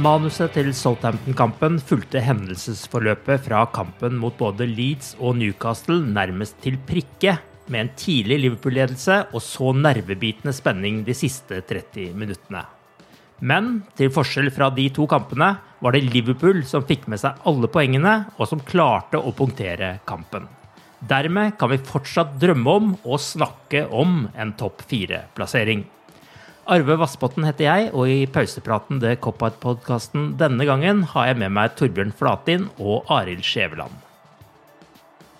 Manuset til Southampton-kampen fulgte hendelsesforløpet fra kampen mot både Leeds og Newcastle nærmest til prikke, med en tidlig Liverpool-ledelse og så nervebitende spenning de siste 30 minuttene. Men til forskjell fra de to kampene var det Liverpool som fikk med seg alle poengene, og som klarte å punktere kampen. Dermed kan vi fortsatt drømme om og snakke om en topp fire-plassering. Arve Vassbotten heter jeg, og i pausepraten det Cop-Out-podkasten denne gangen har jeg med meg Torbjørn Flatin og Arild Skjæveland.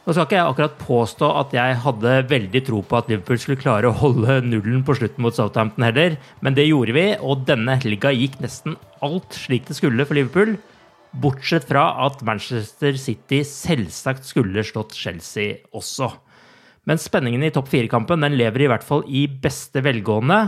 Nå skal ikke jeg akkurat påstå at jeg hadde veldig tro på at Liverpool skulle klare å holde nullen på slutten mot Southampton heller, men det gjorde vi, og denne helga gikk nesten alt slik det skulle for Liverpool. Bortsett fra at Manchester City selvsagt skulle slått Chelsea også. Men spenningen i topp fire-kampen lever i hvert fall i beste velgående.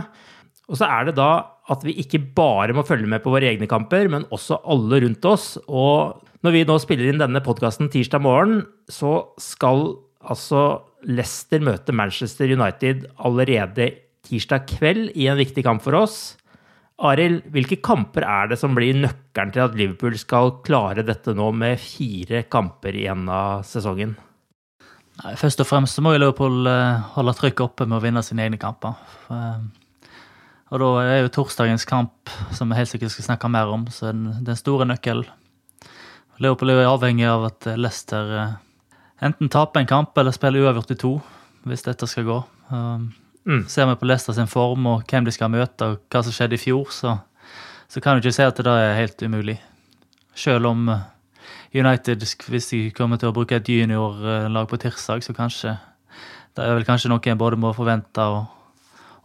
Og så er det da at vi ikke bare må følge med på våre egne kamper, men også alle rundt oss. Og når vi nå spiller inn denne podkasten tirsdag morgen, så skal altså Leicester møte Manchester United allerede tirsdag kveld i en viktig kamp for oss. Arild, hvilke kamper er det som blir nøkkelen til at Liverpool skal klare dette nå med fire kamper igjen av sesongen? Nei, først og fremst må Liverpool eh, holde trykket oppe med å vinne sine egne kamper. Eh, og da er jo torsdagens kamp, som vi helt sikkert skal snakke mer om, så den, den store nøkkelen. Leopold er avhengig av at Leicester eh, enten taper en kamp eller spiller uavgjort i to, hvis dette skal gå. Um, mm. Ser vi på Leicester sin form og hvem de skal møte, og hva som skjedde i fjor, så, så kan du ikke si at det er helt umulig. Selv om eh, United, hvis de kommer til å bruke et juniorlag på tirsdag, så kanskje Det er vel kanskje noe en både må forvente og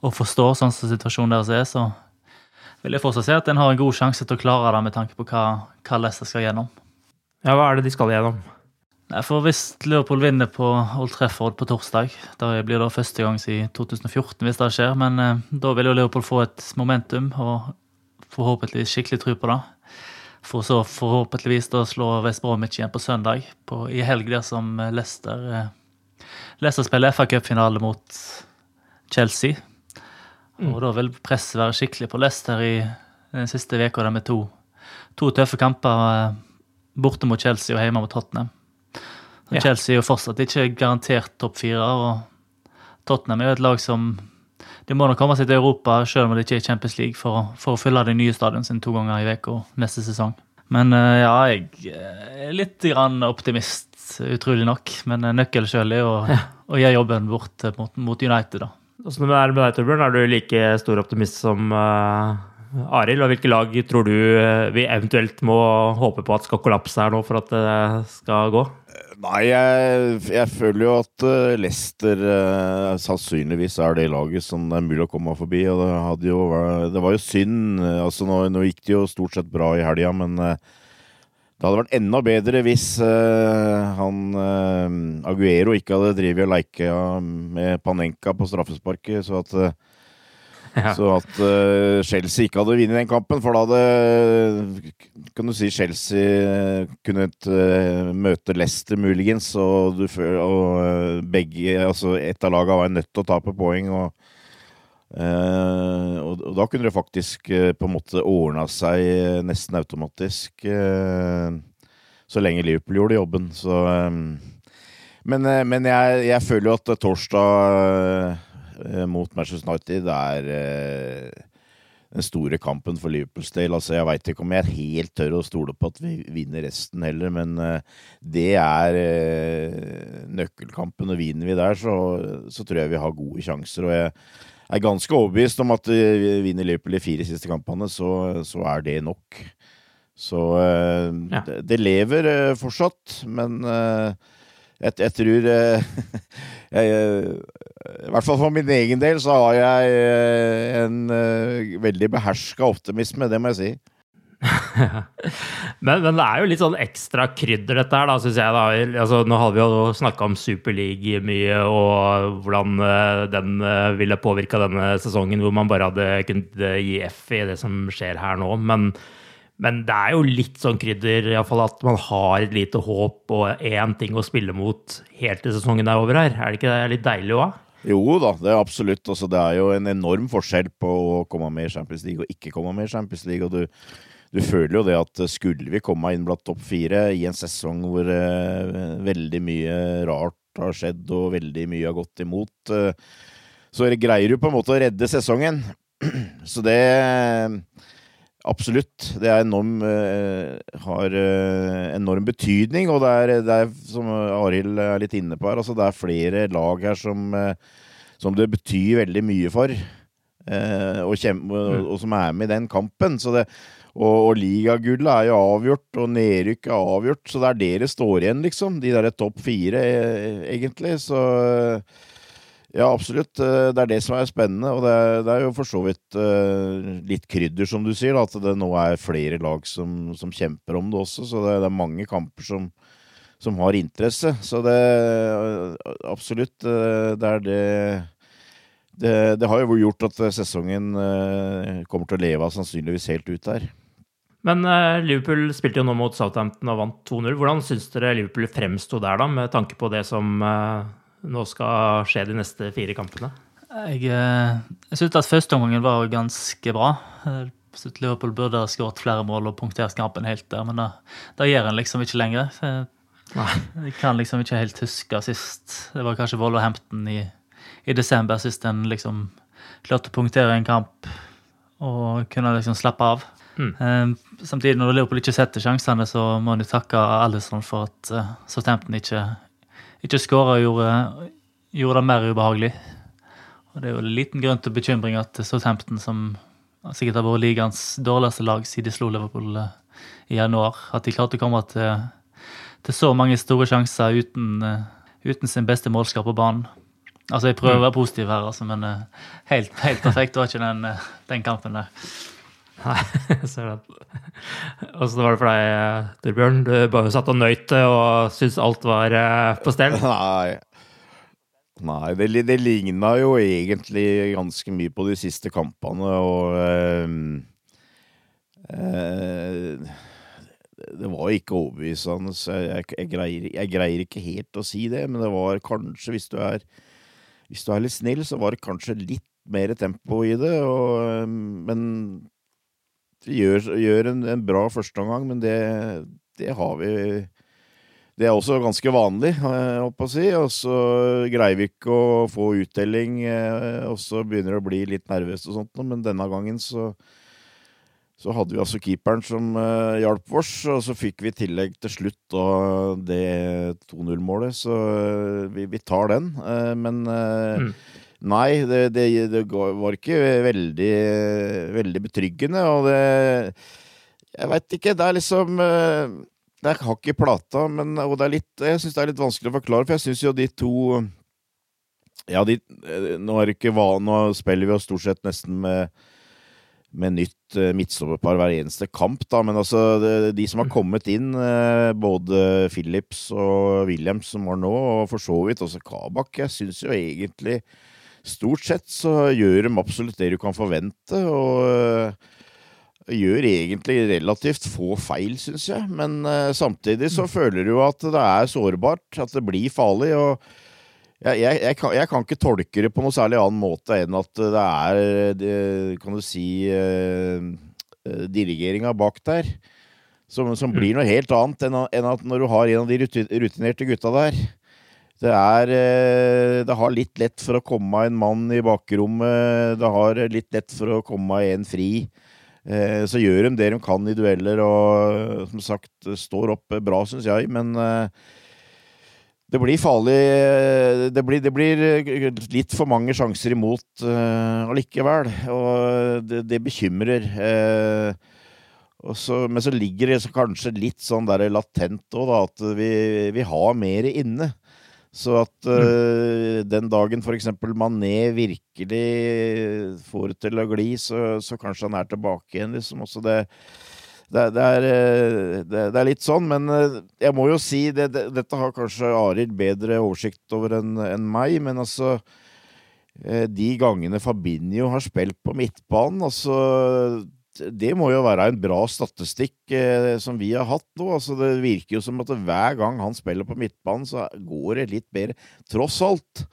og forstår sånn som situasjonen deres er, så vil jeg fortsatt si at en har en god sjanse til å klare det med tanke på hva, hva Leicester skal gjennom. Ja, hva er det de skal gjennom? Nei, for Hvis Liverpool vinner på Old Trafford på torsdag, da blir det første gang siden 2014 hvis det skjer, men eh, da vil jo Liverpool få et momentum og forhåpentligvis skikkelig tro på det. For så forhåpentligvis da slå West Bromwich igjen på søndag, på, i helg der som Leicester eh, Leicester spiller FA Cup-finale mot Chelsea. Mm. Og da vil presset være skikkelig på Leicester i den siste uka med to, to, tøffe kamper eh, borte mot Chelsea og hjemme mot Tottenham. Ja. Chelsea er jo fortsatt ikke garantert topp fire, og Tottenham er jo et lag som de må nok komme seg til Europa, selv om det ikke er Champions League, for, for å fylle det nye stadion sin to ganger i uka neste sesong. Men eh, ja, jeg er litt optimist, utrolig nok. Men nøkkelen sjøl er å, ja. å gjøre jobben bort mot, mot United, da. Åssen er det med deg, Torbjørn? Er du like stor optimist som uh, Arild? Og hvilke lag tror du uh, vi eventuelt må håpe på at skal kollapse her nå for at det skal gå? Nei, jeg, jeg, føler jo at Leicester uh, sannsynligvis er det laget som det er mulig å komme forbi. og Det, jo, det var jo synd. altså Nå, nå, gikk det jo stort sett bra i helga, men uh, det hadde vært enda bedre hvis han Aguero ikke hadde drevet og leika med Panenka på straffesparket, så at ja. Så at uh, Chelsea ikke hadde vunnet den kampen, for da hadde kan du si Chelsea kunnet uh, møte Leicester muligens, og, du, og uh, begge, altså et av lagene var nødt til å tape poeng. og Uh, og, og, da kunne det faktisk uh, på en måte ordna seg uh, nesten automatisk. så lenge Liverpool gjorde jobben. Så, men, men jeg, jeg, føler jo at torsdag mot Manchester United er den store kampen for Liverpools del. Altså, jeg veit ikke om jeg er helt tør å stole på at vi vinner resten heller, men det er nøkkelkampen. Og vinner vi der, så, så, tror jeg vi har gode sjanser. Og jeg er ganske overbevist om at vi vinner Liverpool de fire siste kampene, så, så er det nok. Så uh, ja. det, det, lever fortsatt, men jeg, jeg, tror jeg, i hvert fall for min egen del så har jeg eh, en uh, veldig beherska optimisme, det må jeg si. men, men, det er jo litt sånn ekstra krydder, dette her, da, syns jeg. da. Altså, nå har vi jo snakka om Superleague mye, og hvordan uh, den uh, ville påvirka denne sesongen, hvor man bare hadde kunnet gi F i det som skjer her nå. Men men det er jo litt sånn krydder, iallfall at man har et lite håp og én ting å spille mot helt til sesongen er over her. Er det ikke det litt deilig òg? Jo da, det er absolutt. Altså, det er jo en enorm forskjell på å komme med i Champions League og ikke komme med i Champions League. og du, du føler jo det at skulle vi komme inn blant topp fire i en sesong hvor uh, veldig mye rart har skjedd og veldig mye har gått imot, uh, så greier du på en måte å redde sesongen. Så det Absolutt. Det er enorm, uh, har uh, enorm betydning, og det er, det er som Arild er litt inne på her, altså det er flere lag her som, uh, som det betyr veldig mye for. Og, kjem, mm. og, som er med i den kampen. Så Det, og, og ligagullet er jo avgjort, og nedrykk er avgjort, så det er det det står igjen, liksom. De derre topp fire, egentlig. Så ja, absolutt. Eh, det er det som er spennende. Og det er, det er jo for så vidt litt krydder, som du sier, da, at det nå er flere lag som, som kjemper om det også. Så det, det er mange kamper som, som, har interesse. Så det absolutt. Det er det det, det, har jo gjort at sesongen uh, kommer til å leve av sannsynligvis helt ut der. Men Liverpool spilte jo nå mot Southampton og vant 2-0. Hvordan syns dere Liverpool fremsto der, da, med tanke på det som nå skal skje de neste fire kampene? Jeg, eh, jeg syns at førsteomgangen var ganske bra. Liverpool burde ha skåret flere mål og punktert kampen helt der, men da, da gjør en liksom ikke lenger. Jeg kan liksom ikke helt huske sist. Det var kanskje Wolverhampton i, i desember sist en liksom klarte å punktere en kamp og kunne liksom slappe av. Mm. Um, samtidig, når Liverpool ikke setter sjansene, så må en jo takke Alison for at uh, Southampton ikke ikke skåra, gjorde, gjorde, det mer ubehagelig. Og Det er jo en liten grunn til bekymring at Southampton, som sikkert har vært ligaens dårligste lag siden de slo Liverpool uh, i januar, at de klarte å komme til, til så mange store sjanser uten, uh, uten sin beste målskap på banen. Altså, Jeg prøver å være positiv her, altså, men eh, helt, helt perfekt var ikke den, den kampen der. Nei, jeg ser det. Åssen var det for deg, Torbjørn? Du bare satt og nøyt det og syntes alt var eh, på stell? Nei, Nei det, det ligna jo egentlig ganske mye på de siste kampene, og øh, øh, Det var ikke overbevisende. Jeg, jeg, greier, jeg, greier, ikke helt å si det, men det var kanskje, hvis du er, hvis du er litt snill, så var det kanskje litt mer tempo i det, og, men gjør, gjør en, en, bra førsteomgang, men det, det, har vi Det er også ganske vanlig, holdt på å si. Og så greier vi ikke å få uttelling, eh, og så begynner det å bli litt nervøst og sånt, men denne gangen så så hadde vi altså keeperen som uh, hjalp oss, og så fikk vi i tillegg til slutt da det 2-0-målet, så uh, vi, vi, tar den. Uh, men mm. Nei, det, det, det var ikke veldig, veldig betryggende, og det Jeg veit ikke. Det er liksom det er hakk i plata, men, og det er litt, jeg syns det er litt vanskelig å forklare, for jeg syns jo de to Ja, de, nå, er det ikke, nå spiller vi jo stort sett nesten med, med nytt midtstopperpar hver eneste kamp, da, men altså de, som har kommet inn, både Phillips og Williams som var nå, og for så vidt også Kabak, jeg syns jo egentlig Stort sett så gjør de absolutt det du kan forvente, og gjør egentlig relativt få feil, syns jeg. Men samtidig så føler du at det er sårbart, at det blir farlig. og jeg, jeg, jeg, kan, jeg, kan, ikke tolke det på noe særlig annen måte enn at det er, det, kan du si, uh, dirigeringa bak der. Som, som, blir noe helt annet enn, enn, at når du har en av de rutinerte gutta der. Det er Det har litt lett for å komme en mann i bakrommet. Det har litt lett for å komme en fri. Eh, så gjør de det de kan i dueller, og som sagt står opp bra, syns jeg. Men eh, det blir farlig det blir, det blir, litt for mange sjanser imot allikevel, og det, det bekymrer. Så, men så ligger det kanskje litt sånn der latent òg, da, at vi, vi har mer inne. Så at uh, den dagen f.eks. Mané virkelig får det til å gli, så, så, kanskje han er tilbake igjen, liksom. Også det, det, det, er, eh, det, det, er, litt sånn, men uh, jeg må jo si det, Dette har kanskje Arild bedre oversikt over enn en meg, men altså uh, De gangene Fabinho har spilt på midtbanen, altså det må jo være en bra statistikk eh, som vi har hatt nå. Altså, det virker jo som at hver gang han spiller på midtbanen, så går det litt bedre. Tross alt.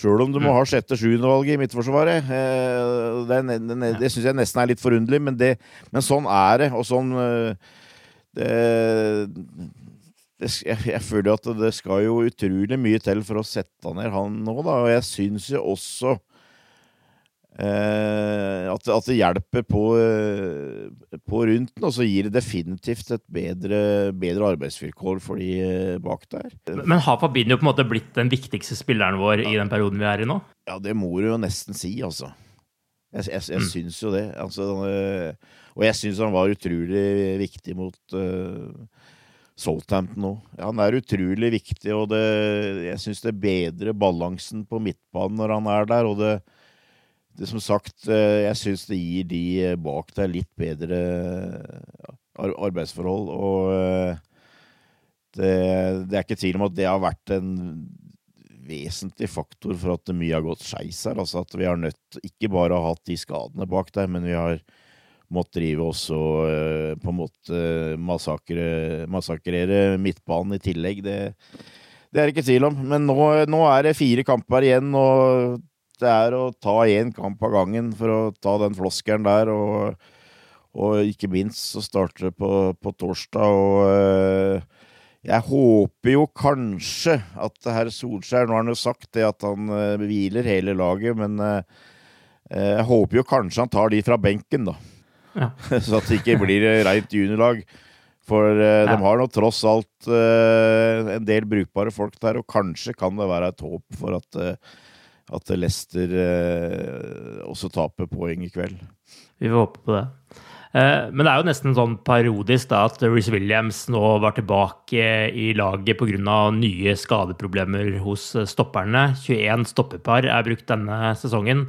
Sjøl om du må mm. ha sjette-sjuendevalget i Midtforsvaret. Eh, det, det, det syns jeg nesten er litt forunderlig, men, det, men, sånn er det. Og sånn eh, det, jeg, jeg, føler at det skal jo utrolig mye til for å sette ned han nå, da. Og jeg syns jo også at, at, det hjelper på, eh, på rundt den, og så gir det definitivt et bedre, bedre arbeidsvilkår for de eh, bak der. Men har Fabinho på en måte blitt den viktigste spilleren vår i den perioden vi er i nå? Ja, det må du jo nesten si, altså. Jeg, jeg, jeg mm. syns jo det. Altså, og jeg syns han var utrolig viktig mot uh, Southampton. Ja, han er utrolig viktig, og det, jeg syns det bedrer balansen på midtbanen når han er der. og det det som sagt, eh, jeg syns det gir de eh, bak deg litt bedre arbeidsforhold. Og eh, det, det, er ikke tvil om at det har vært en vesentlig faktor for at mye har gått skeis her. Altså at vi har nødt ikke bare å ha hatt de skadene bak der, men vi har måttet drive også på en måte massakre, massakrere midtbanen i tillegg. Det, det er det ikke tvil om. Men nå, nå er det fire kamper igjen, og det er å ta én kamp av gangen for å ta den floskelen der. Og, og ikke minst så starter det på, på torsdag. Og øh, jeg håper jo kanskje at herr Solskjær Nå har han jo sagt det at han øh, hviler hele laget, men øh, jeg håper jo kanskje han tar de fra benken, da. Ja. så at det ikke blir reint juniorlag. For ja. de har nå tross alt en del brukbare folk der, og kanskje kan det være et håp for at at Leicester eh, også taper poeng i kveld. Vi får håpe på det. Eh, men det er jo nesten sånn parodisk da, at Reece Williams nå var tilbake i laget pga. nye skadeproblemer hos stopperne. 21 stoppepar er brukt denne sesongen.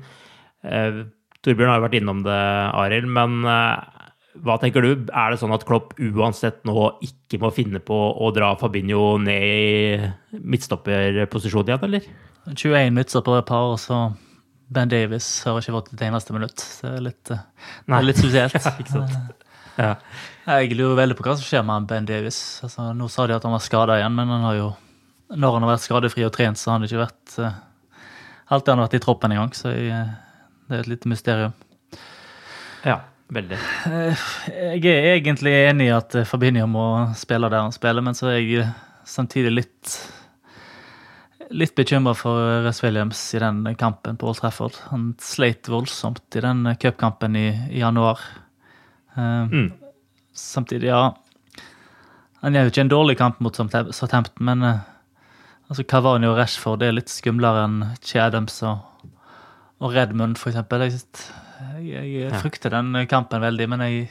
Eh, Torbjørn har jo vært innom det, Arild. Men eh, hva tenker du? Er det sånn at Klopp uansett nå ikke må finne på å dra Fabinho ned i midtstopperposisjon igjen, eller? 21 minutter på et par, og så Ben Davis har ikke fått et eneste minutt. Det er litt, eh, det er litt spesielt. ja, ikke sant? Ja. Jeg lurer veldig på hva som skjer med Ben Davis. Altså, nå sa de at han var skada igjen, men han har jo, når han har vært skadefri og trent, så har han ikke vært uh, Alltid han har vært i troppen engang. så jeg, eh, det er et lite mysterium. Ja, veldig. Jeg er egentlig enig i at Fabinho må spille der han spiller, men så er jeg samtidig litt litt bekymra for Ress Williams i den kampen på Old Trafford. Han sleit voldsomt i den cupkampen i, i, januar. Uh, mm. Samtidig, ja Han gjør jo ikke en dårlig kamp mot Southampton, men uh, altså Cavani og Rashford er litt skumlere enn Chadams og, og Redmond, eksempel. Jeg, jeg, jeg frykter den kampen veldig, men jeg,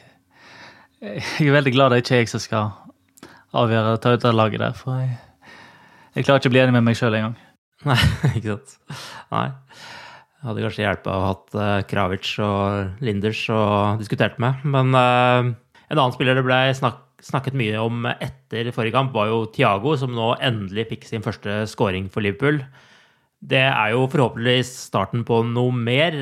jeg er veldig glad det ikke er jeg som skal avgjøre å ta ut det laget der. For jeg, jeg klarer ikke å bli enig med meg sjøl engang. Nei, ikke sant. Nei. Jeg hadde kanskje hjulpet å ha hatt uh, Kravic og Linders og diskutert med. Men uh, en annen spiller det ble snakk, snakket mye om etter forrige kamp, var jo Thiago, som nå endelig fikk sin første scoring for Liverpool. Det er jo forhåpentligvis starten på noe mer.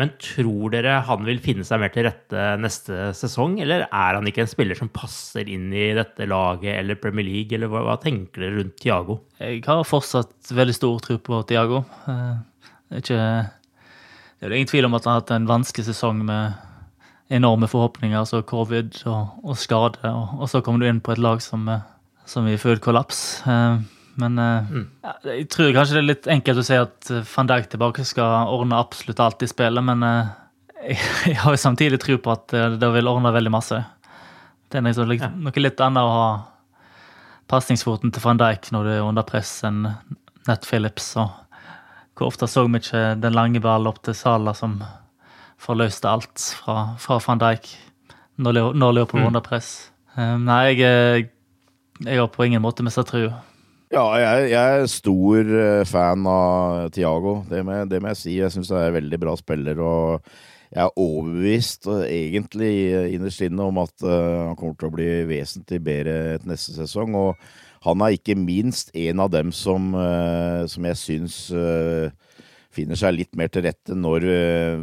Men tror dere han vil finne seg mer til rette neste sesong, eller er han ikke en spiller som passer inn i dette laget eller Premier League, eller hva, hva tenker dere rundt Tiago? Jeg har fortsatt veldig stor tro på Tiago. Eh, det er, ikke, ingen tvil om at han har hatt en vanskelig sesong med enorme forhåpninger, altså covid og, og skade, og, og, så kommer du inn på et lag som, eh, som er i full kollaps. Eh, men uh, mm. jeg tror kanskje det er litt enkelt å si at eh, van Dijk tilbake skal ordne absolutt alt i spillet, men uh, jeg, har jo samtidig tro på at det vil ordne veldig masse. Det er liksom, ja. noe litt annet å ha pasningsfoten til van Dijk når du er under press enn Nett Phillips. Og hvor ofte så vi ikke den lange ballen opp til Sala som forløste alt fra, fra van Dijk når, Leopold mm. under press. Um, nei, jeg, jeg har på ingen måte mista trua. Ja, jeg, jeg, er stor eh, fan av Tiago. Det det må jeg si. Jeg syns han er en veldig bra spiller. og jeg er overbevist, egentlig innerst inne, om at uh, han kommer til å bli vesentlig bedre et neste sesong. Og han er ikke minst en av dem som, som jeg syns finner seg litt mer til rette når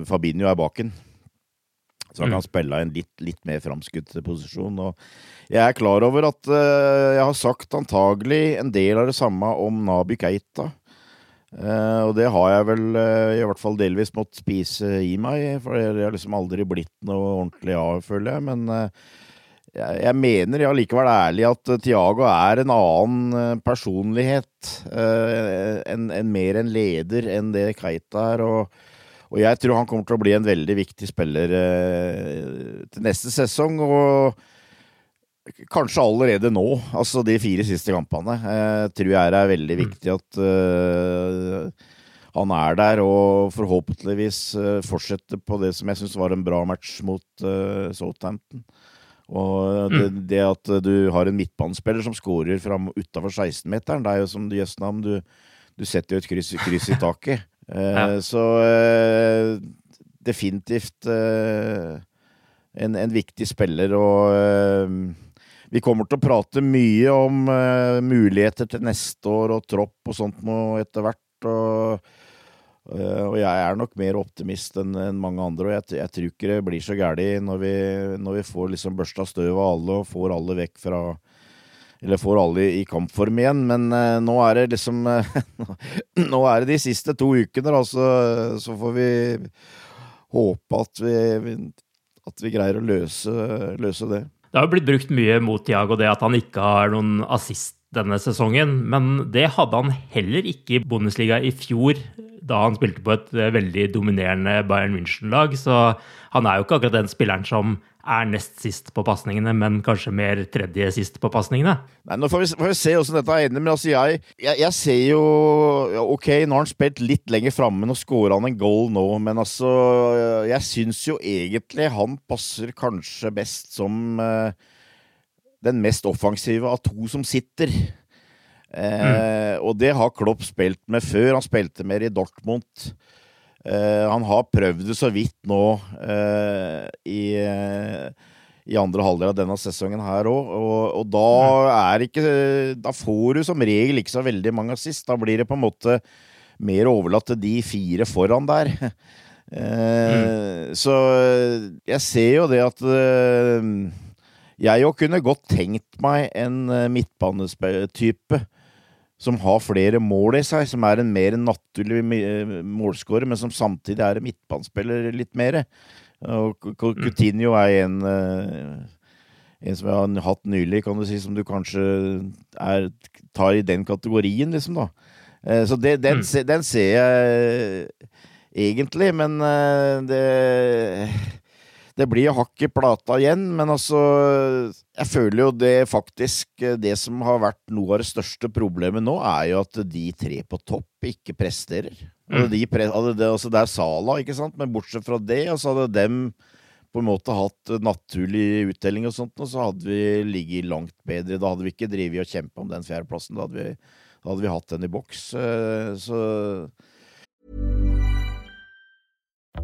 Fabinho er baken. Så han mm. kan spille i en litt, litt mer framskutt posisjon. og jeg er klar over at uh, jeg har sagt antagelig en del av det samme om Naby Keita. Uh, og det har jeg vel uh, i hvert fall delvis måttet spise i meg, for det har liksom aldri blitt noe ordentlig av, føler jeg. Men jeg, jeg, mener ja, likevel ærlig at Tiago er en annen personlighet. En, mer en leder enn det Keita er. og og jeg tror han kommer til å bli en veldig viktig spiller til neste sesong. Og Kanskje allerede nå, altså de fire siste kampene, eh, tror jeg er veldig mm. viktig at eh, han er der og forhåpentligvis eh, fortsetter på det som jeg syns var en bra match mot uh, Southampton. Og det, mm. det, at du har en midtbanespiller som skårer utafor 16-meteren, det er jo som Jøsnam, du, du setter jo et kryss, kryss i taket. ja. Så definitivt en, en, viktig spiller og vi kommer til å prate mye om uh, muligheter til neste år og tropp og sånt noe etter hvert. Og, uh, og, jeg er nok mer optimist enn en mange andre, og jeg, jeg, tror ikke det blir så galt når, når, vi får liksom børsta støv av alle og får alle vekk fra eller får alle i kampform igjen, men uh, nå er det liksom Nå er det de siste to ukene, da, så, så får vi håpe at vi, at vi greier å løse, løse det. Det har jo blitt brukt mye mot Tiago det at han ikke har noen assist denne sesongen, men det hadde han heller ikke i Bundesliga i fjor, da han spilte på et eh, veldig dominerende Bayern München-lag. Så han er jo ikke akkurat den spilleren som er nest sist på pasningene, men kanskje mer tredje sist på pasningene. Nei, Nå får vi, får vi se hvordan dette ender, men altså jeg, jeg, jeg, ser jo Ok, nå har han spilt litt lenger framme, nå scorer han en goal nå, men altså Jeg syns jo egentlig han passer kanskje best som uh, den mest offensive av to som sitter. Uh, mm. Og det har Klopp spilt med før. Han spilte mer i Dortmund. Uh, han har prøvd det så vidt nå uh, i, uh, i, andre halvdel av denne sesongen her òg, og, og, da er ikke Da får du som regel ikke så veldig mange assist. Da blir det på en måte mer overlatt til de fire foran der. Mm. Så jeg ser jo det at jeg òg kunne godt tenkt meg en midtbanetype som har flere mål i seg, som er en mer naturlig målskårer, men som samtidig er en midtbanespiller litt mer. Og mm. Coutinho er en, eh, en som jeg har hatt nylig, kan du si, som du kanskje er, tar i den kategorien, liksom, da. Eh, så det, den, mm. den, ser jeg egentlig, men eh, det det blir hakk i plata igjen, men altså Jeg føler jo det faktisk Det som har vært noe av det største problemet nå, er jo at de tre på topp ikke presterer. Mm. De pre, altså det, altså det, er Sala, ikke sant, men bortsett fra det, og så hadde dem på en måte hatt naturlig uttelling og sånt, og så hadde vi ligget langt bedre. Da hadde vi ikke drevet og kjempa om den fjerdeplassen. Da da hadde vi hatt den i boks. Eh, så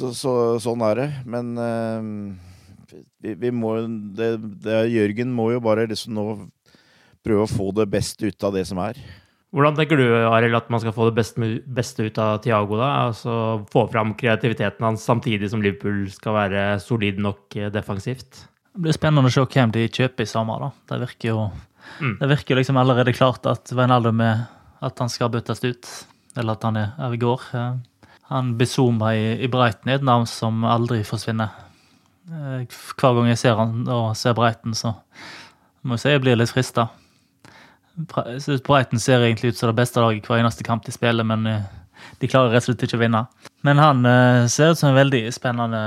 Så, så, sånn er det. Men uh, vi, vi må det, det, Jørgen må jo bare liksom nå prøve å få det beste ut av det som er. Hvordan tenker du Arild, at man skal få det beste, beste ut av Tiago? da? Altså Få fram kreativiteten hans samtidig som Liverpool skal være solid nok eh, defensivt? Det blir spennende å se hvem de kjøper i sommer. da. Det virker jo mm. det virker liksom allerede klart at Wijnaldum at han skal byttes ut. Eller at han er, er i går. Han Bizuma i, i Breiten er et navn som aldri forsvinner. Eh, hver gang jeg ser han og ser Breiten, så må jeg si jeg blir litt frista. Breiten ser egentlig ut som det beste laget hver eneste kamp de spiller, men eh, de klarer rett og slett ikke å vinne. Men han eh, ser ut som en veldig spennende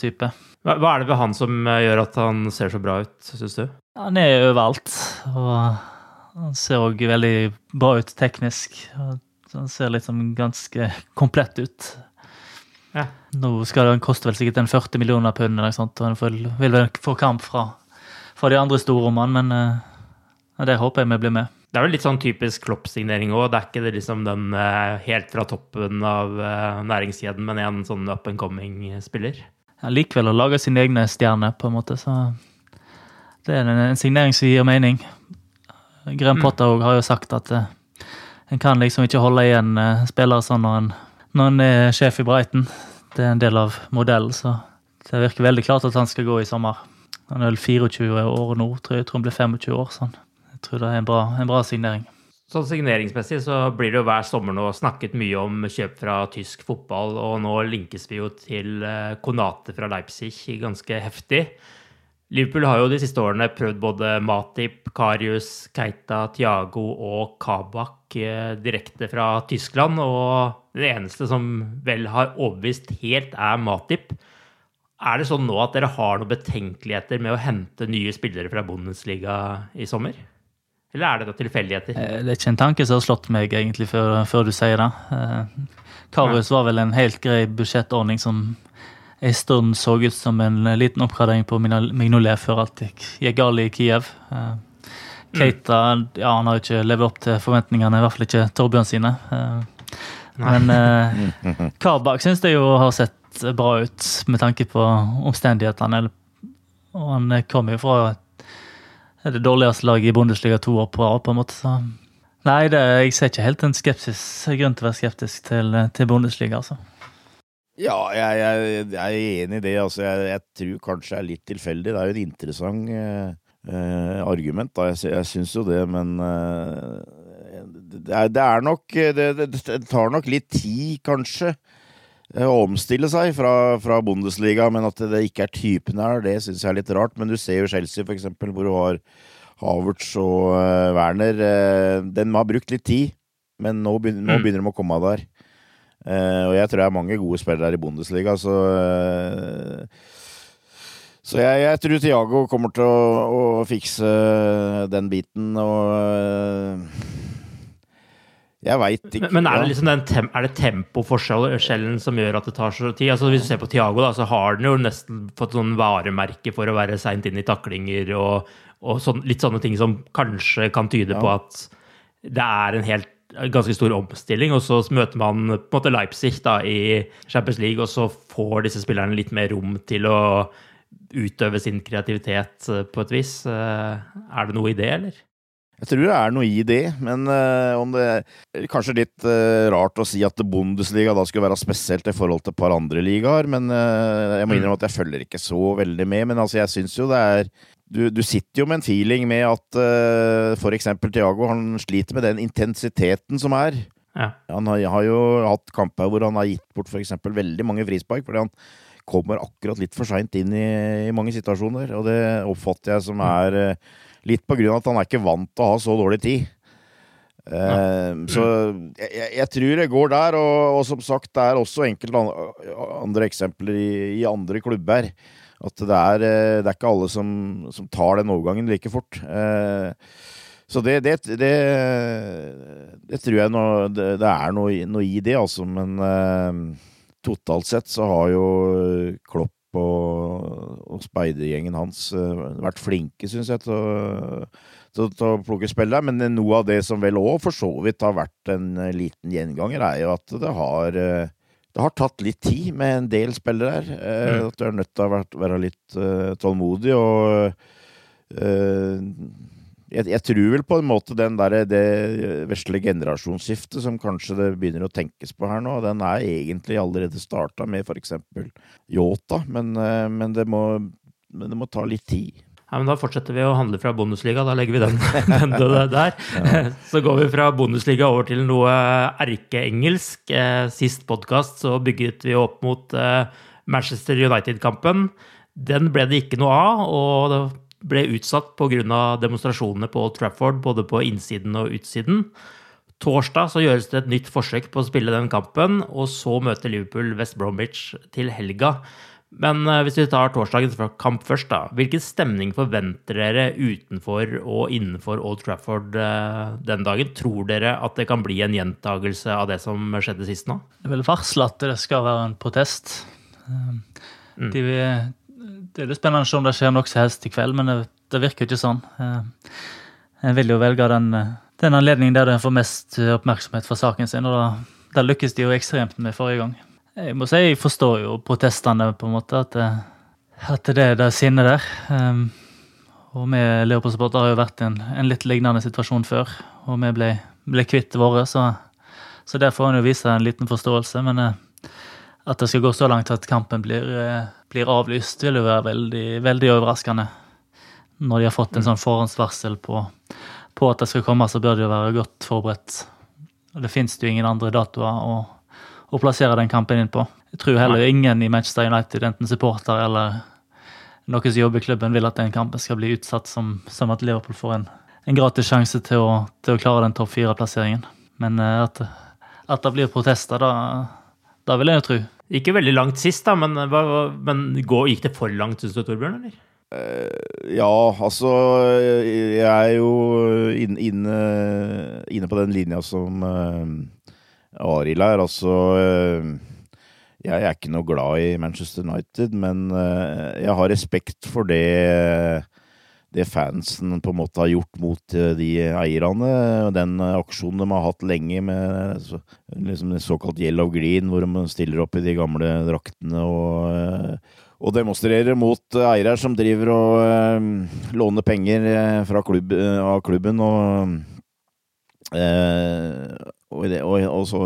type. Hva, hva er det ved han som gjør at han ser så bra ut, syns du? Han er overalt. Og han ser òg veldig bra ut teknisk. Han ser liksom ganske komplett ut. Ja. Nå skal den koste vel sikkert en 40 millioner pund, og en vil vel få kamp fra, fra de andre storrommene, men ja, det håper jeg vi blir med. Det er vel litt sånn typisk Klopp-signering òg. Det er ikke det liksom den uh, helt fra toppen av uh, næringskjeden, men en sånn up and coming-spiller. Ja, likevel å lage sine egne stjerner, på en måte. Så det er en, en signering som gir mening. Graham mm. Potter har jo sagt at uh, en kan liksom ikke holde igjen uh, spillere sånn når en, når en er sjef i Breiten. Det er en del av modellen, så det virker veldig klart at han skal gå i sommer. Han er vel 24 år nå, tror jeg. jeg tror han blir 25 år. sånn tror det er en bra, en bra signering. Sånn Signeringsmessig så blir det jo hver sommer nå snakket mye om kjøp fra tysk fotball, og nå linkes vi jo til eh, Konate fra Leipzig ganske heftig. Liverpool har jo de siste årene prøvd både Matip, Karius, Keita, Tiago og Kabak eh, direkte fra Tyskland, og det eneste som vel har overbevist helt, er Matip. Er det sånn nå at dere har noen betenkeligheter med å hente nye spillere fra Bundesliga i sommer? Eller er det da tilfeldigheter? Eh, Det er ikke en tanke som har slått meg egentlig før, før du sier det. Eh, Karius var vel en helt grei budsjettordning som en stund så ut som en liten oppgradering på Mignolet før alt gikk, gikk galt i Kiev. Eh, Keita ja, han har ikke levd opp til forventningene, i hvert fall ikke Torbjørn sine. Eh, Men eh, Kabak syns jeg jo har sett bra ut med tanke på omstendighetene. Og han kommer jo fra et det det dårligste laget i Bundesliga to år på rad, på en måte. Så. Nei, det, jeg ser ikke helt en skepsis, grunn til å være skeptisk til, til Bundesliga, altså. Ja, jeg, jeg, jeg er enig i det. Altså, jeg, jeg tror kanskje det er litt tilfeldig. Det er jo et interessant eh, eh, argument, da. Jeg, jeg syns jo det, men eh, det, er, det er nok det, det, det tar nok litt tid, kanskje, eh, å omstille seg fra, fra Bundesliga. Men at det ikke er typen her, det syns jeg er litt rart. Men du ser jo Chelsea, for eksempel, hvor du har Havertz og eh, Werner. eh, den har brukt litt tid, men nå begynner, nå Mm. begynner de å komme der. Eh, og jeg tror det er mange gode spillere i Bundesliga, så eh, Så jeg, jeg tror Tiago kommer til å, å fikse den biten, og eh, Jeg veit ikke. Men, er det liksom den tem er det tempoforskjellen som gjør at det tar så tid? Altså Hvis du ser på Tiago, da, så har den jo nesten fått sånn varemerke for å være seint inn i taklinger og, og sånn, litt sånne ting som kanskje kan tyde på at det er en helt ganske stor omstilling, og så møter man på en måte Leipzig da i Champions League, og så får disse spillerne litt mer rom til å utøve sin kreativitet eh, på et vis. Eh, Er det noe i det, eller? Jeg tror det er noe i det, men eh, om det er kanskje litt eh, rart å si at Bundesliga da skulle være spesielt i forhold til et par andre ligaer, men eh, jeg må innrømme at jeg følger ikke så veldig med. Men altså, jeg syns jo det er du, du sitter jo med en feeling med at uh, for eksempel Thiago han sliter med den intensiteten som er. Ja. Han har, har jo hatt kamper hvor han har gitt bort for eksempel veldig mange frispark, fordi han kommer akkurat litt for seint inn i, i mange situasjoner. Og det oppfatter jeg som er uh, litt på grunn av at han er ikke vant til å ha så dårlig tid. Eh, så jeg, jeg, tror det går der, og, og som sagt, det er også enkelte an- andre eksempler i, i andre klubber. At det er, eh, det er ikke alle som, som tar den overgangen like fort. Eh, så det, det, det, det tror jeg nå, det, er noe, noe i det, altså. Men eh, totalt sett så har jo Klopp og, og speidergjengen hans vært flinke, syns jeg, til å, til, til å plukke spill der. Men noe av det som vel òg for så vidt har vært en liten gjenganger, er jo at det har det har tatt litt tid med en del spillere her. Eh, Mm. At du er nødt til å være, være litt uh, tålmodig. Og uh, jeg, jeg tror vel på en måte den der, det vesle generasjonsskiftet som kanskje det begynner å tenkes på her nå, den er egentlig allerede starta med f.eks. Yota, men, eh, men, det må, men det må ta litt tid. Ja, men Da fortsetter vi å handle fra Bundesliga. Da legger vi den, den der. Så går vi fra Bundesliga over til noe erkeengelsk. Eh, Sist podkast så bygget vi opp mot eh, Manchester United-kampen. Den ble det ikke noe av, og det ble utsatt pga. demonstrasjonene på Old Trafford, både på innsiden og utsiden. Torsdag så gjøres det et nytt forsøk på å spille den kampen, og så møter Liverpool West Bromwich til helga. Men eh, hvis vi tar torsdagens kamp først, da. Hvilken stemning forventer dere utenfor og innenfor Old Trafford eh, den dagen? Tror dere at det kan bli en gjentagelse av det som skjedde sist nå? Det er vel varsel at det skal være en protest. Um, De, det er litt spennende om det skjer noe som helst i kveld, men det, det virker ikke sånn. En Jeg vil jo velge den, den anledningen der de får mest oppmerksomhet for saken sin, og da, da lykkes de jo ekstremt med forrige gang. Jeg må si jeg forstår jo protestene, på en måte, at det, at det er det sinnet der. Um, og vi Leopold-supportere har jo vært i en, en litt lignende situasjon før, og vi ble, ble kvitt våre, så, så der får en jo vise en liten forståelse. Men uh, at det skal gå så langt at kampen blir, uh, blir avlyst, vil jo være veldig, veldig overraskende. Når de har fått en sånn forhåndsvarsel på, på at det skal komme, så bør de jo være godt forberedt. Og det fins jo ingen andre datoer å, å plassere den kampen inn på. Jeg tror heller ingen i Manchester United, enten supporter eller noen som jobber i klubben, vil at den kampen skal bli utsatt som, som at Liverpool får en, en gratis sjanse til å, til å klare den topp fire-plasseringen. Men eh, at, at det blir protester, da, da vil jeg jo tro. Ikke veldig langt sist, da, men, men gikk det for langt, syns du, Torbjørn? eller? Ja, altså Jeg er jo inne, inne, inne på den linja som uh, Arild her, Altså Jeg er ikke noe glad i Manchester United, men uh, jeg har respekt for det det fansen på en måte har gjort mot de eierne. Den aksjonen de har hatt lenge med liksom såkalt yellow green, hvor de stiller opp i de gamle draktene og og demonstrerer mot eiere som driver og øh, låner penger klubb, av klubben og, og, og, og så,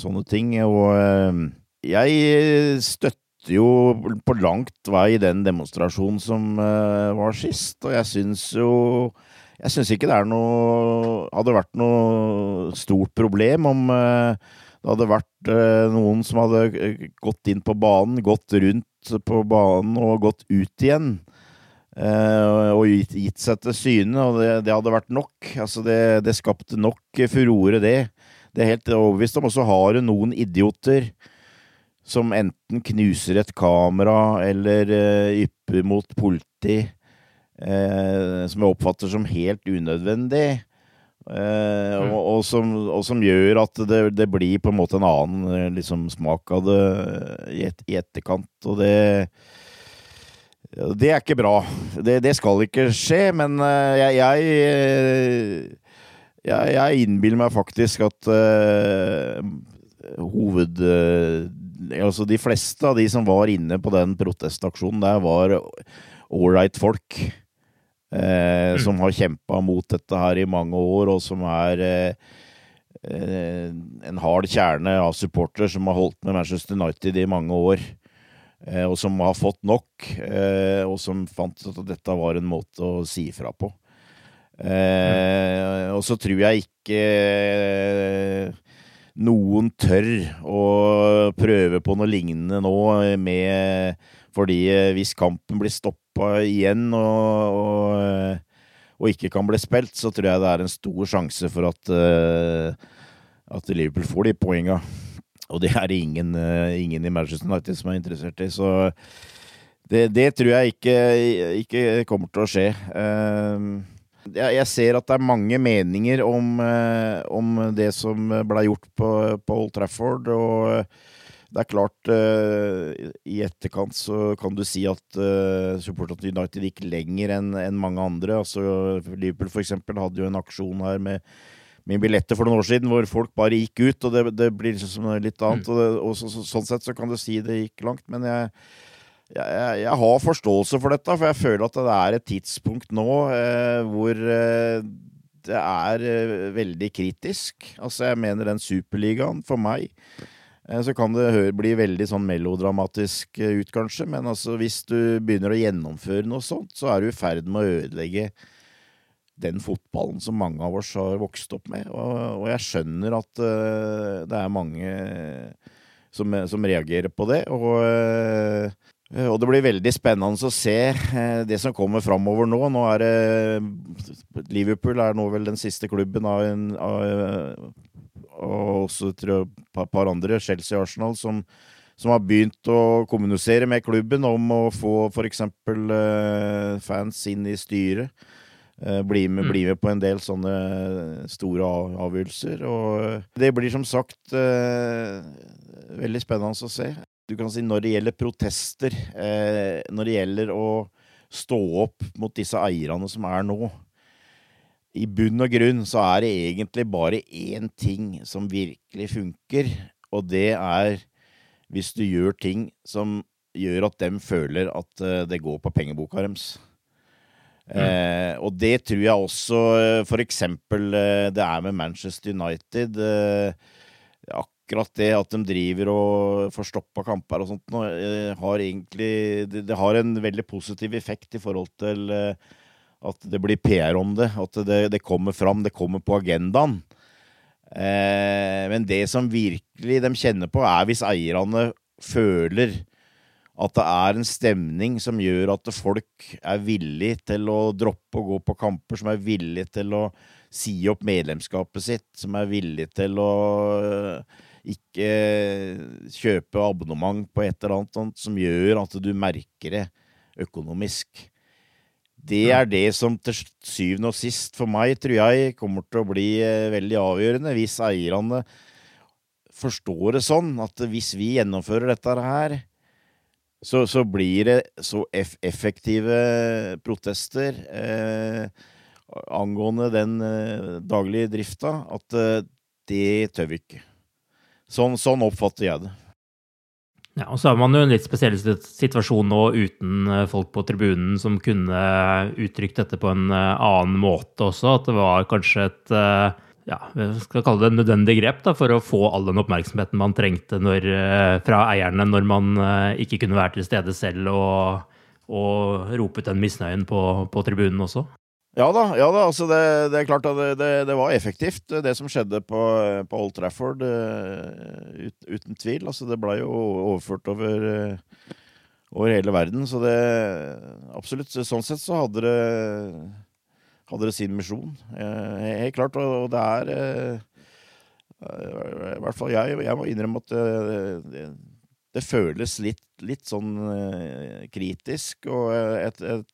sånne ting. Og øh, jeg støtter jo på langt vei den demonstrasjonen som var sist, og jeg syns jo jeg syns ikke det er noe hadde vært noe stort problem om det hadde vært noen som hadde gått inn på banen, gått rundt på banen og gått ut igjen. Og gitt, seg til syne, og det, det, hadde vært nok. Altså det, det skapte nok furore, det. Det er helt overbevist om. Og så har du noen idioter som enten knuser et kamera eller uh, ypper mot politi, uh, som jeg oppfatter som helt unødvendig. Uh, mm. og, og, som, og, som, gjør at det, det, blir på en måte en annen liksom, smak av det i, et, i etterkant. Og det Det er ikke bra. Det, det skal ikke skje, men jeg, jeg, jeg, jeg innbiller meg faktisk at uh, hoved... altså de fleste av de som var inne på den protestaksjonen der, var ålreit folk. Uh. Som har kjempa mot dette her i mange år, og som er en hard kjerne av supportere som har holdt med Manchester United i mange år. Og som har fått nok, og som fant at dette var en måte å si ifra på. Mm. Og så tror jeg ikke noen tør å prøve på noe lignende nå med fordi hvis kampen blir stoppa igjen og, og, og, ikke kan bli spilt, så tror jeg det er en stor sjanse for at, uh, at Liverpool får de poenga. Og det er ingen, ingen i Manchester United som er interessert i. Så det, det tror jeg ikke, ikke, kommer til å skje. Uh, jeg, ser at det er mange meninger om, om det som ble gjort på, på Old Trafford. og det er klart, uh, i etterkant så kan du si at uh, supporterne til United gikk lenger enn en mange andre. Altså, Liverpool for eksempel hadde jo en aksjon her med, med billetter for noen år siden hvor folk bare gikk ut, og det, det blir liksom litt annet. Mm. Og, det, og så, så, sånn sett så kan du si det gikk langt, men jeg, jeg, jeg, har forståelse for dette, for jeg føler at det er et tidspunkt nå eh, hvor eh, det er eh, veldig kritisk. Altså, jeg mener den superligaen, for meg Eh, så kan det bli veldig sånn melodramatisk eh, ut, kanskje, men altså hvis du begynner å gjennomføre noe sånt, så er du i ferd med å ødelegge den fotballen som mange av oss har vokst opp med. Og, og jeg skjønner at uh, det er mange som, som, reagerer på det. Og, uh, og det blir veldig spennende å se uh, det som kommer framover nå. Nå er det Liverpool er nå vel den siste klubben av, en, av og også et par andre, Chelsea og Arsenal, som, som, har begynt å kommunisere med klubben om å få f.eks. Fans inn i styret. Bli, med, mm. bli, med, på en del sånne store avgjørelser. Og det blir som sagt veldig spennende å se. Du kan si når det gjelder protester, eh, når det gjelder å stå opp mot disse eierne som er nå, i bunn og grunn så er det egentlig bare én ting som virkelig funker, og det er hvis du gjør ting som gjør at dem føler at uh, det går på pengeboka deres. Mm. Eh, og det tror jeg også uh, for eksempel uh, det er med Manchester United. Akkurat det at de driver og får stoppa kamper og sånt, har egentlig det, har en veldig positiv effekt i forhold til at det blir PR om det. At det, det kommer fram, det kommer på agendaen. Eh, men det som virkelig de kjenner på, er hvis eierne føler at det er en stemning som gjør at folk er villig til å droppe å gå på kamper, som er villig til å si opp medlemskapet sitt, som er villig til å eh, ikke kjøpe abonnement på et eller annet som gjør at du merker det økonomisk. det er det som til syvende og sist for meg, tror jeg, kommer til å bli eh, veldig avgjørende. Hvis eierne forstår det sånn at hvis vi gjennomfører dette her, så, så blir det så eff effektive protester eh, angående den eh, daglige drifta at eh, det tør vi ikke. Sånn, sånn oppfatter jeg det. Ja, og så er man jo en litt spesiell situasjon nå uten eh, folk på tribunen som kunne uttrykt dette på en eh, annen måte også. At det var kanskje et eh, ja, vi skal kalle det nødvendig grep da, for å få all den oppmerksomheten man trengte når, fra eierne når man ikke kunne være til stede selv og, og rope ut den misnøyen på, på tribunen også. Ja da, ja da altså det, det, er klart at det, det, det, var effektivt, det som skjedde på, på Old Trafford. Uh, ut, uten tvil. Altså det ble jo overført over, uh, over, hele verden. Så det Absolutt. Sånn sett så hadde det, hadde sin misjon. Uh, helt klart. Og, og det er I hvert fall jeg, jeg må innrømme at det, føles litt, litt sånn kritisk. Og et, et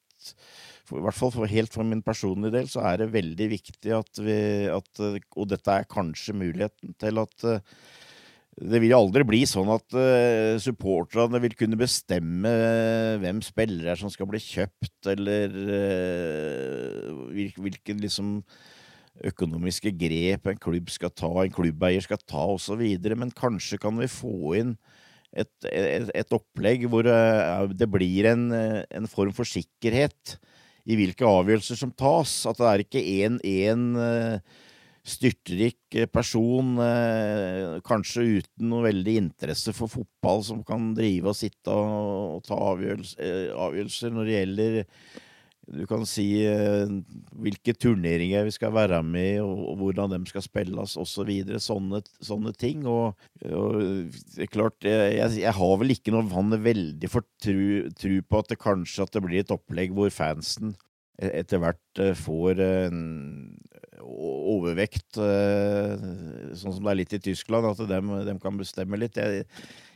i hvert fall for, helt for min personlige del, så er det veldig viktig at vi at, Og dette er kanskje muligheten til at uh, det vil aldri bli sånn at uh, supporterne vil kunne bestemme uh, hvem spillere som skal bli kjøpt, eller hvilken liksom økonomiske grep en klubb skal ta, en klubbeier skal ta, osv. Men kanskje kan vi få inn et, et, et opplegg hvor det blir en, en form for sikkerhet i hvilke avgjørelser som tas. At det er ikke én eh, styrtrik eh, person, eh, kanskje uten noe veldig interesse for fotball, som kan drive og sitte og, ta avgjørelser når det gjelder du kan si eh, hvilke turneringer vi skal være med og, og hvordan de skal spilles osv. Så sånne, sånne ting. Og, og, klart, jeg, jeg har vel ikke noe vann veldig for tru, tru, på at det kanskje at det blir et opplegg hvor fansen e, etter hvert eh, får en overvekt, eh, sånn som det er litt i Tyskland, at de, de kan bestemme litt. Jeg,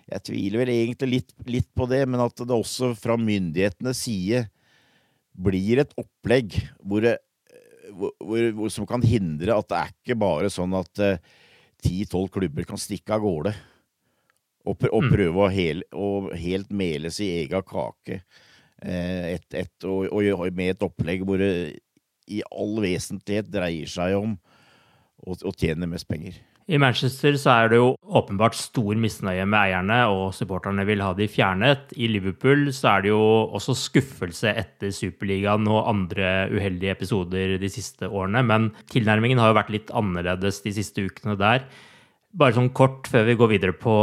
jeg tviler vel egentlig litt, litt, på det, men at det også fra myndighetenes side blir et opplegg hvor, hvor, hvor, som kan hindre at det er ikke bare sånn at ti-tolv uh, klubber kan stikke av gårde og, og mm. prøve å, hel, å, helt mele sin egen kake uh, et, et, og, og, med et opplegg hvor det i all vesentlighet dreier seg om å, å tjene mest penger. I Manchester så er det jo åpenbart stor misnøye med eierne, og supporterne vil ha de fjernet. I Liverpool så er det jo også skuffelse etter Superligaen og andre uheldige episoder de siste årene, men tilnærmingen har jo vært litt annerledes de siste ukene der. Bare sånn kort før vi går videre på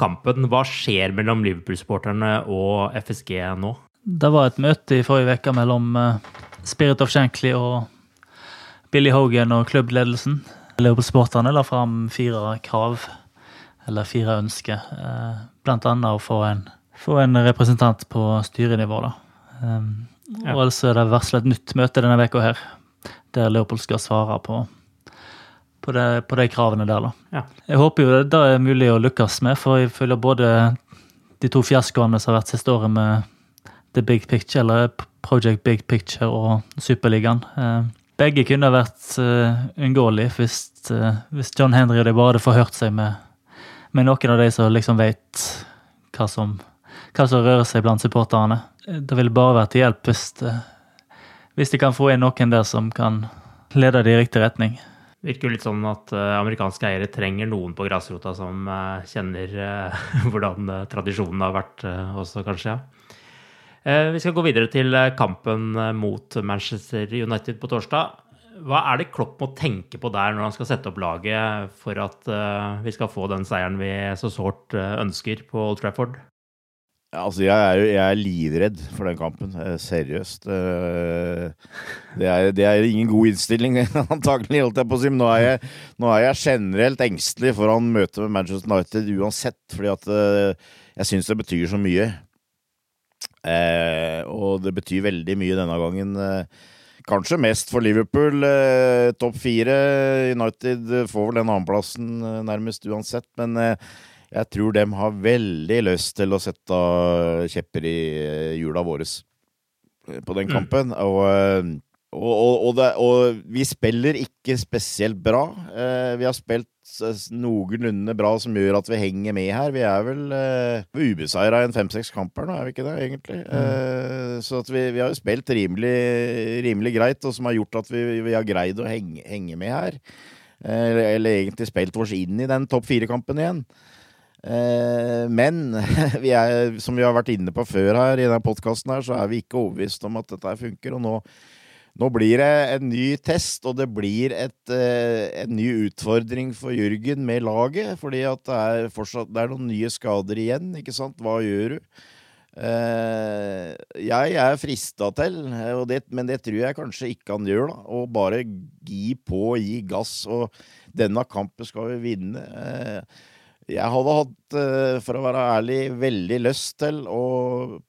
kampen, hva skjer mellom Liverpool-supporterne og FSG nå? Det var et møte i forrige uke mellom eh, Spirit of Shankly og Billy Hogan og klubbledelsen. Leopold-sporterne la fram fire krav, eller fire ønsker. Eh, blant annet å få en, få en representant på styrenivå. da. Um. Og ellers er det varsla et nytt møte denne veka her, der Leopold skal svare på, på, det, på de kravene der. da. Ja. Jeg håper jo det er mulig å lykkes med, for jeg føler både de to fiaskoene som har vært siste året med The Big Picture, eller Project Big Picture og Superligaen. Begge kunne vært uh, unngåelige hvis, uh, hvis, John Henry og de bare hadde forhørt seg med, med, noen av de som liksom vet hva som, hva som rører seg blant supporterne. Det ville bare vært til hjelp hvis, uh, hvis de kan få inn noen der som kan lede det i riktig retning. Det virker jo litt sånn at amerikanske eiere trenger noen på grasrota som kjenner hvordan tradisjonen har vært også, kanskje. ja. Eh, vi skal gå videre til eh, kampen eh, mot Manchester United på torsdag. Hva er det Klopp må tenke på der når han skal sette opp laget for at vi skal få den seieren vi så sårt ønsker på Old Trafford? Altså, jeg er, jeg er livredd for den kampen. Seriøst. Det er, det er ingen god innstilling, antagelig, holdt jeg på å si. Men nå er jeg, nå er jeg generelt engstelig foran møtet med Manchester United uansett, fordi at jeg syns det betyr så mye. Eh, og det betyr veldig mye denne gangen. Eh, kanskje mest for Liverpool. Eh, Topp fire. United får vel den annenplassen eh, nærmest uansett. Men eh, jeg tror dem har veldig lyst til å sette kjepper i hjula våre. på den kampen. Og, eh, og, og, og, det, og, vi spiller ikke spesielt bra. Eh, vi har spilt noenlunde bra som gjør at vi henger med her. Vi er vel eh, ubeseira i en fem-seks kamper nå, er vi ikke det, egentlig? Mm. Eh, så vi, vi, har jo spilt rimelig, rimelig, greit, og som har gjort at vi, vi har greid å henge, henge med her. Eh, eller egentlig spilt oss inn i den topp fire-kampen igjen. Eh, men vi er, som vi har vært inne på før her i denne podkasten, så er vi ikke overbevist om at dette funker. Og nå, nå blir det en ny test, og det blir et, eh, en ny utfordring for Jørgen med laget. Fordi at det er fortsatt det er noen nye skader igjen, ikke sant. Hva gjør du? jeg er frista til, det, men det tror jeg kanskje ikke han gjør, da. Å bare gi på, gi gass. Og denne kampen skal vi vinne. Jeg hadde hatt, eh, for å være ærlig, veldig lyst til å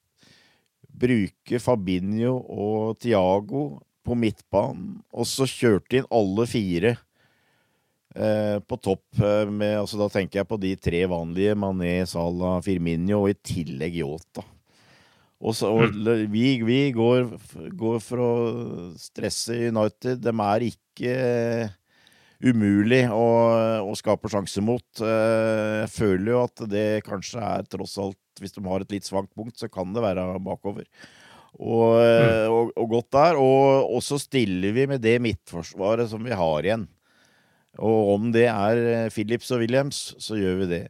bruke Fabinho og Tiago på midtbanen, og så kjørte inn alle fire eh, på topp. Eh, med, altså, da tenker jeg på de tre vanlige, Mané, Salah, Firminio, og i tillegg Yota. Og, så, og mm. vi, vi går, går, for å stresse United. De er ikke umulig å, å skape sjanse mot. Eh, jeg føler jo at det kanskje er tross alt Hvis de har et litt svakt punkt, så kan det være bakover. Og, eh, mm. og, og godt der. Og så stiller vi med det midtforsvaret som vi har igjen. Og om det er Philips Phillips og Williams, så gjør vi det.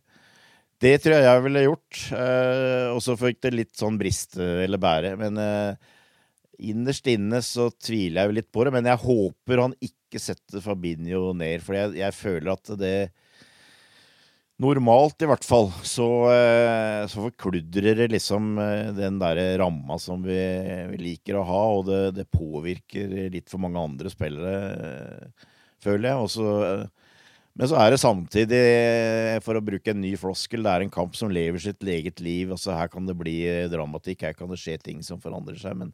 Det tror jeg jeg ville gjort. Eh, og så fikk det litt sånn briste eller bære. Men eh, innerst inne så tviler jeg litt på det. Men jeg håper han ikke setter Fabinho ned, for jeg, jeg føler at det Normalt, i hvert fall, så, eh, så forkludrer det liksom eh, den der ramma som vi, vi, liker å ha, og det, det, påvirker litt for mange andre spillere, føler jeg. Også, men så er det samtidig, for å bruke en ny floskel, det er en kamp som lever sitt eget liv. altså Her kan det bli dramatikk, her kan det skje ting som forandrer seg. men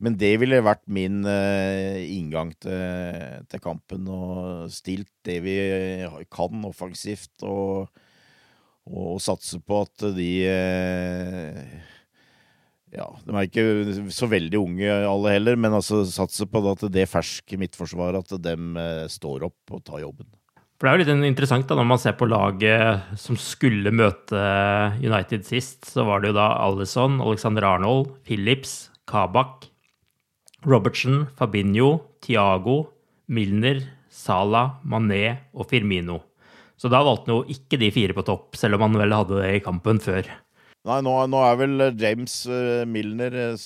men det ville vært min uh, inngang til, til, kampen. Og stilt det vi kan offensivt, og, og satse på at de uh, ja, De er ikke så veldig unge alle heller, men altså satse på at det ferske midtforsvaret, at de uh, står opp og tar jobben. For Det er jo litt interessant da, når man ser på laget som skulle møte United sist. Så var det jo da Alison, Alexander Arnold, Phillips, Kabak, Robertson, Fabinho, Tiago, Milner, Salah, Mané og Firmino. Så da valgte han jo ikke de fire på topp, selv om han vel hadde det i kampen før. Nei, nå, nå er vel eh, James uh, Milner uh,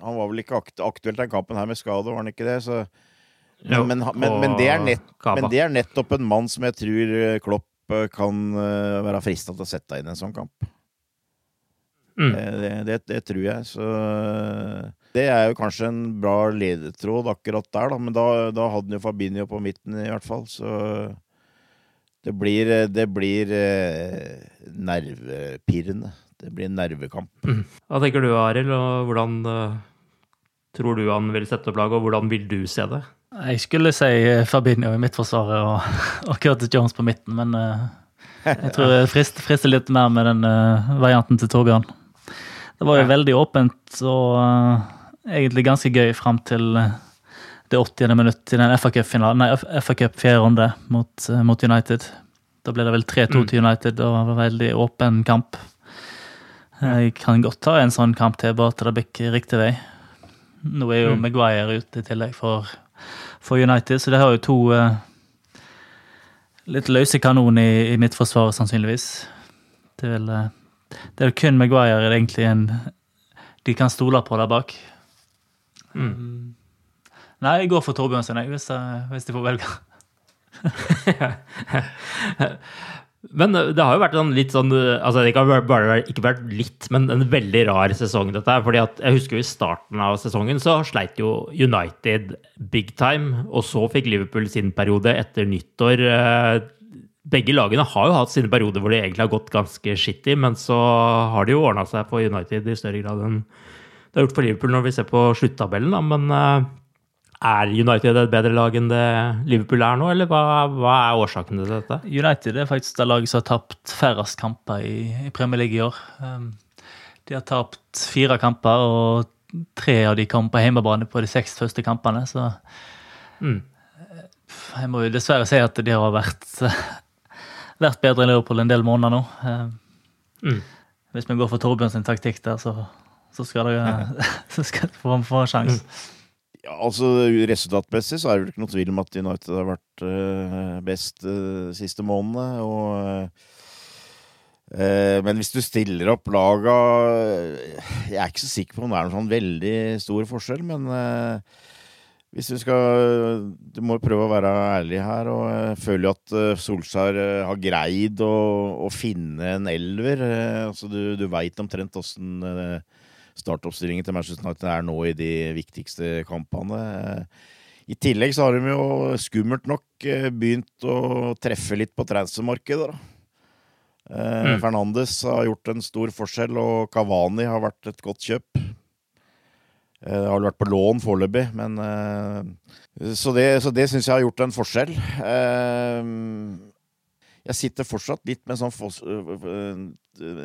Han var vel ikke akt aktuelt den kampen her med skade, var han ikke det? Så, men, jo, men, men, men, det nett, men, det er nettopp en mann som jeg tror Klopp kan uh, være frista til å sette inn en sånn kamp. Mm. Det, det, det, tror jeg. Så det er jo kanskje en bra ledetråd akkurat der, da. Men da, da hadde han jo Fabinho på midten, i hvert fall. Så det blir, det blir eh, nervepirrende. Det blir nervekamp. Mm. Hva tenker du, Arild? Og hvordan uh, tror du han vil sette opp laget, og hvordan vil du se det? Jeg skulle si eh, Fabinho i midtforsvaret og, og Curtis Jones på midten, men uh, jeg tror det frister, frister litt mer med den uh, varianten til Torbjørn. Det var jo veldig åpent og egentlig ganske gøy fram til eh, det 80. minutt i den FA Cup-finalen, nei, FA Cup fjerde runde mot, eh, mot, United. Da ble det vel 3-2 mm. til United og det var veldig åpen kamp. Jeg kan godt ta en sånn kamp til, bare til det bikker riktig vei. Nå er jo mm. Maguire ute i tillegg for, for, United, så det har jo to uh, litt løse kanoner i, i midtforsvaret, sannsynligvis. Det er vel, det er kun Maguire egentlig en, de kan stole på der bak. Mm. Nei, jeg går for Torbjørnsen, hvis, hvis de får velge. men det har jo vært en litt sånn altså Det har bare ikke vært litt, men en veldig rar sesong, dette fordi at jeg husker jo i starten av sesongen så sleit jo United big time. Og så fikk Liverpool sin periode etter nyttår. Eh, begge lagene har jo hatt sine perioder hvor de egentlig har gått ganske skittig, men så har det jo ordna seg for United i større grad enn det har gjort for Liverpool når vi ser på sluttabellen, men eh, er United et bedre lag enn det Liverpool er nå, eller hva, hva er årsaken til dette? United er faktisk det laget som har tapt færrest kamper i, i Premier League i år. Um, de har tapt fire kamper, og tre av de kom på hjemmebane på de seks første kampene, så mm. Jeg må jo dessverre si at de har vært, vært bedre enn Liverpool en del måneder nå. Mm. Hvis vi går for Torbjørn sin taktikk der, så, så skal de få, få sjanse. Mm. Ja, altså Resultatmessig så er det vel ikke noe tvil om at United har vært uh, best uh, siste månedene. Og, uh, men hvis du stiller opp laga Jeg er ikke så sikker på om det er noen sånn veldig stor forskjell, men hvis du skal Du må prøve å være ærlig her, og jeg føler jo at Solskjær har greid å, å finne en elver. altså Du, du veit omtrent åssen startoppstillingen til Manchester United er nå i de viktigste kampene. I tillegg så har de jo skummelt nok eh, begynt å treffe litt på transfermarkedet. Eh, mm. Fernandes har gjort en stor forskjell, og Kavani har vært et godt kjøp. Eh, det har vært på lån foreløpig, men Så det, så det syns jeg har gjort en forskjell. Jeg sitter fortsatt litt med sånn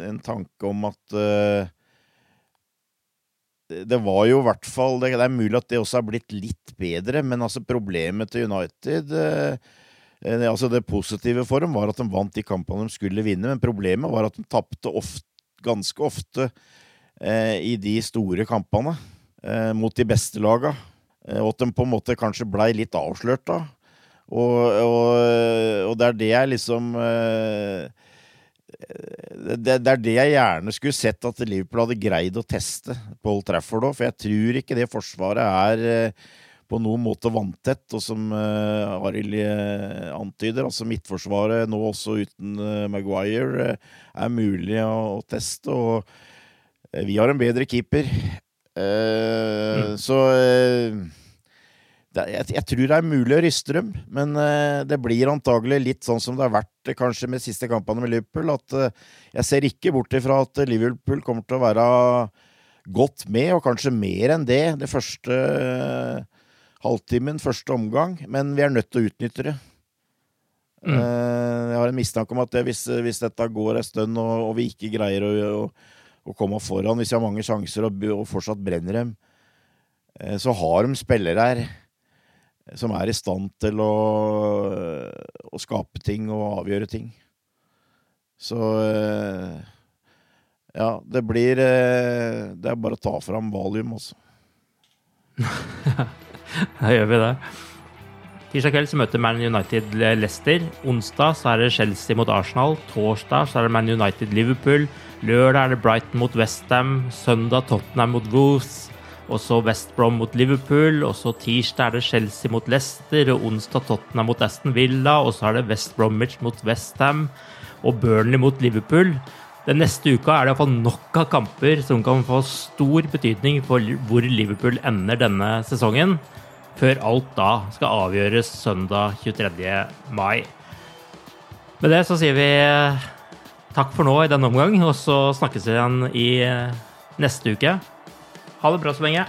en tanke om at det var jo i hvert fall det, er mulig at det også har blitt litt bedre, men altså problemet til United eh, eh, altså Det positive for dem var at de vant de kampene de skulle vinne, men problemet var at de tapte ganske ofte eh, i de store kampene eh, mot de beste laga. Eh, og at de på en måte kanskje blei litt avslørt da. Og, og, og, det er det jeg liksom eh, det, det, er det jeg gjerne skulle sett at Liverpool hadde greid å teste på Old Trafford òg. For jeg tror ikke det forsvaret er eh, på noen måte vanntett. Og som uh, Arild uh, antyder, altså midtforsvaret nå også uten uh, Maguire uh, er mulig å, å teste. Og vi har en bedre keeper. Mm. Så jeg, jeg, tror det er mulig å ryste dem, men uh, det blir antagelig litt sånn som det har vært uh, kanskje med siste kampene med Liverpool. At uh, jeg ser ikke bort ifra at Liverpool kommer til å være godt med, og kanskje mer enn det, det første halvtimen, første omgang. Men vi er nødt til å utnytte det. Mm. jeg har en mistanke om at det, hvis, hvis, dette går en stund, og, og, vi ikke greier å, å, å, komme foran, hvis vi har mange sjanser og, og fortsatt brenner dem, så har de spillere her som er i stand til å, å skape ting og avgjøre ting. Så eh, ja, det blir eh, Det er bare å ta fram valium, også. da gjør vi det. Tirsdag kveld så møter Man United Leicester. Onsdag så er det Chelsea mot Arsenal. Torsdag så er det Man United Liverpool. Lørdag er det Brighton mot Westham. Søndag Tottenham mot Wolves. Og så West Brom mot Liverpool, og så tirsdag er det Chelsea mot Leicester, og onsdag Tottenham mot Aston Villa, og så er det West Bromwich mot Westham og Burnley mot Liverpool. Den neste uka er det iallfall nok av kamper som kan få stor betydning for hvor Liverpool ender denne sesongen, før alt da skal avgjøres søndag 23. mai. Med det så sier vi takk for nå i denne omgang, og så snakkes vi igjen i neste uke. Ha det bra så lenge.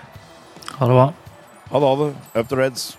Ha det bra. Ha det. Ha det. Up the Reds.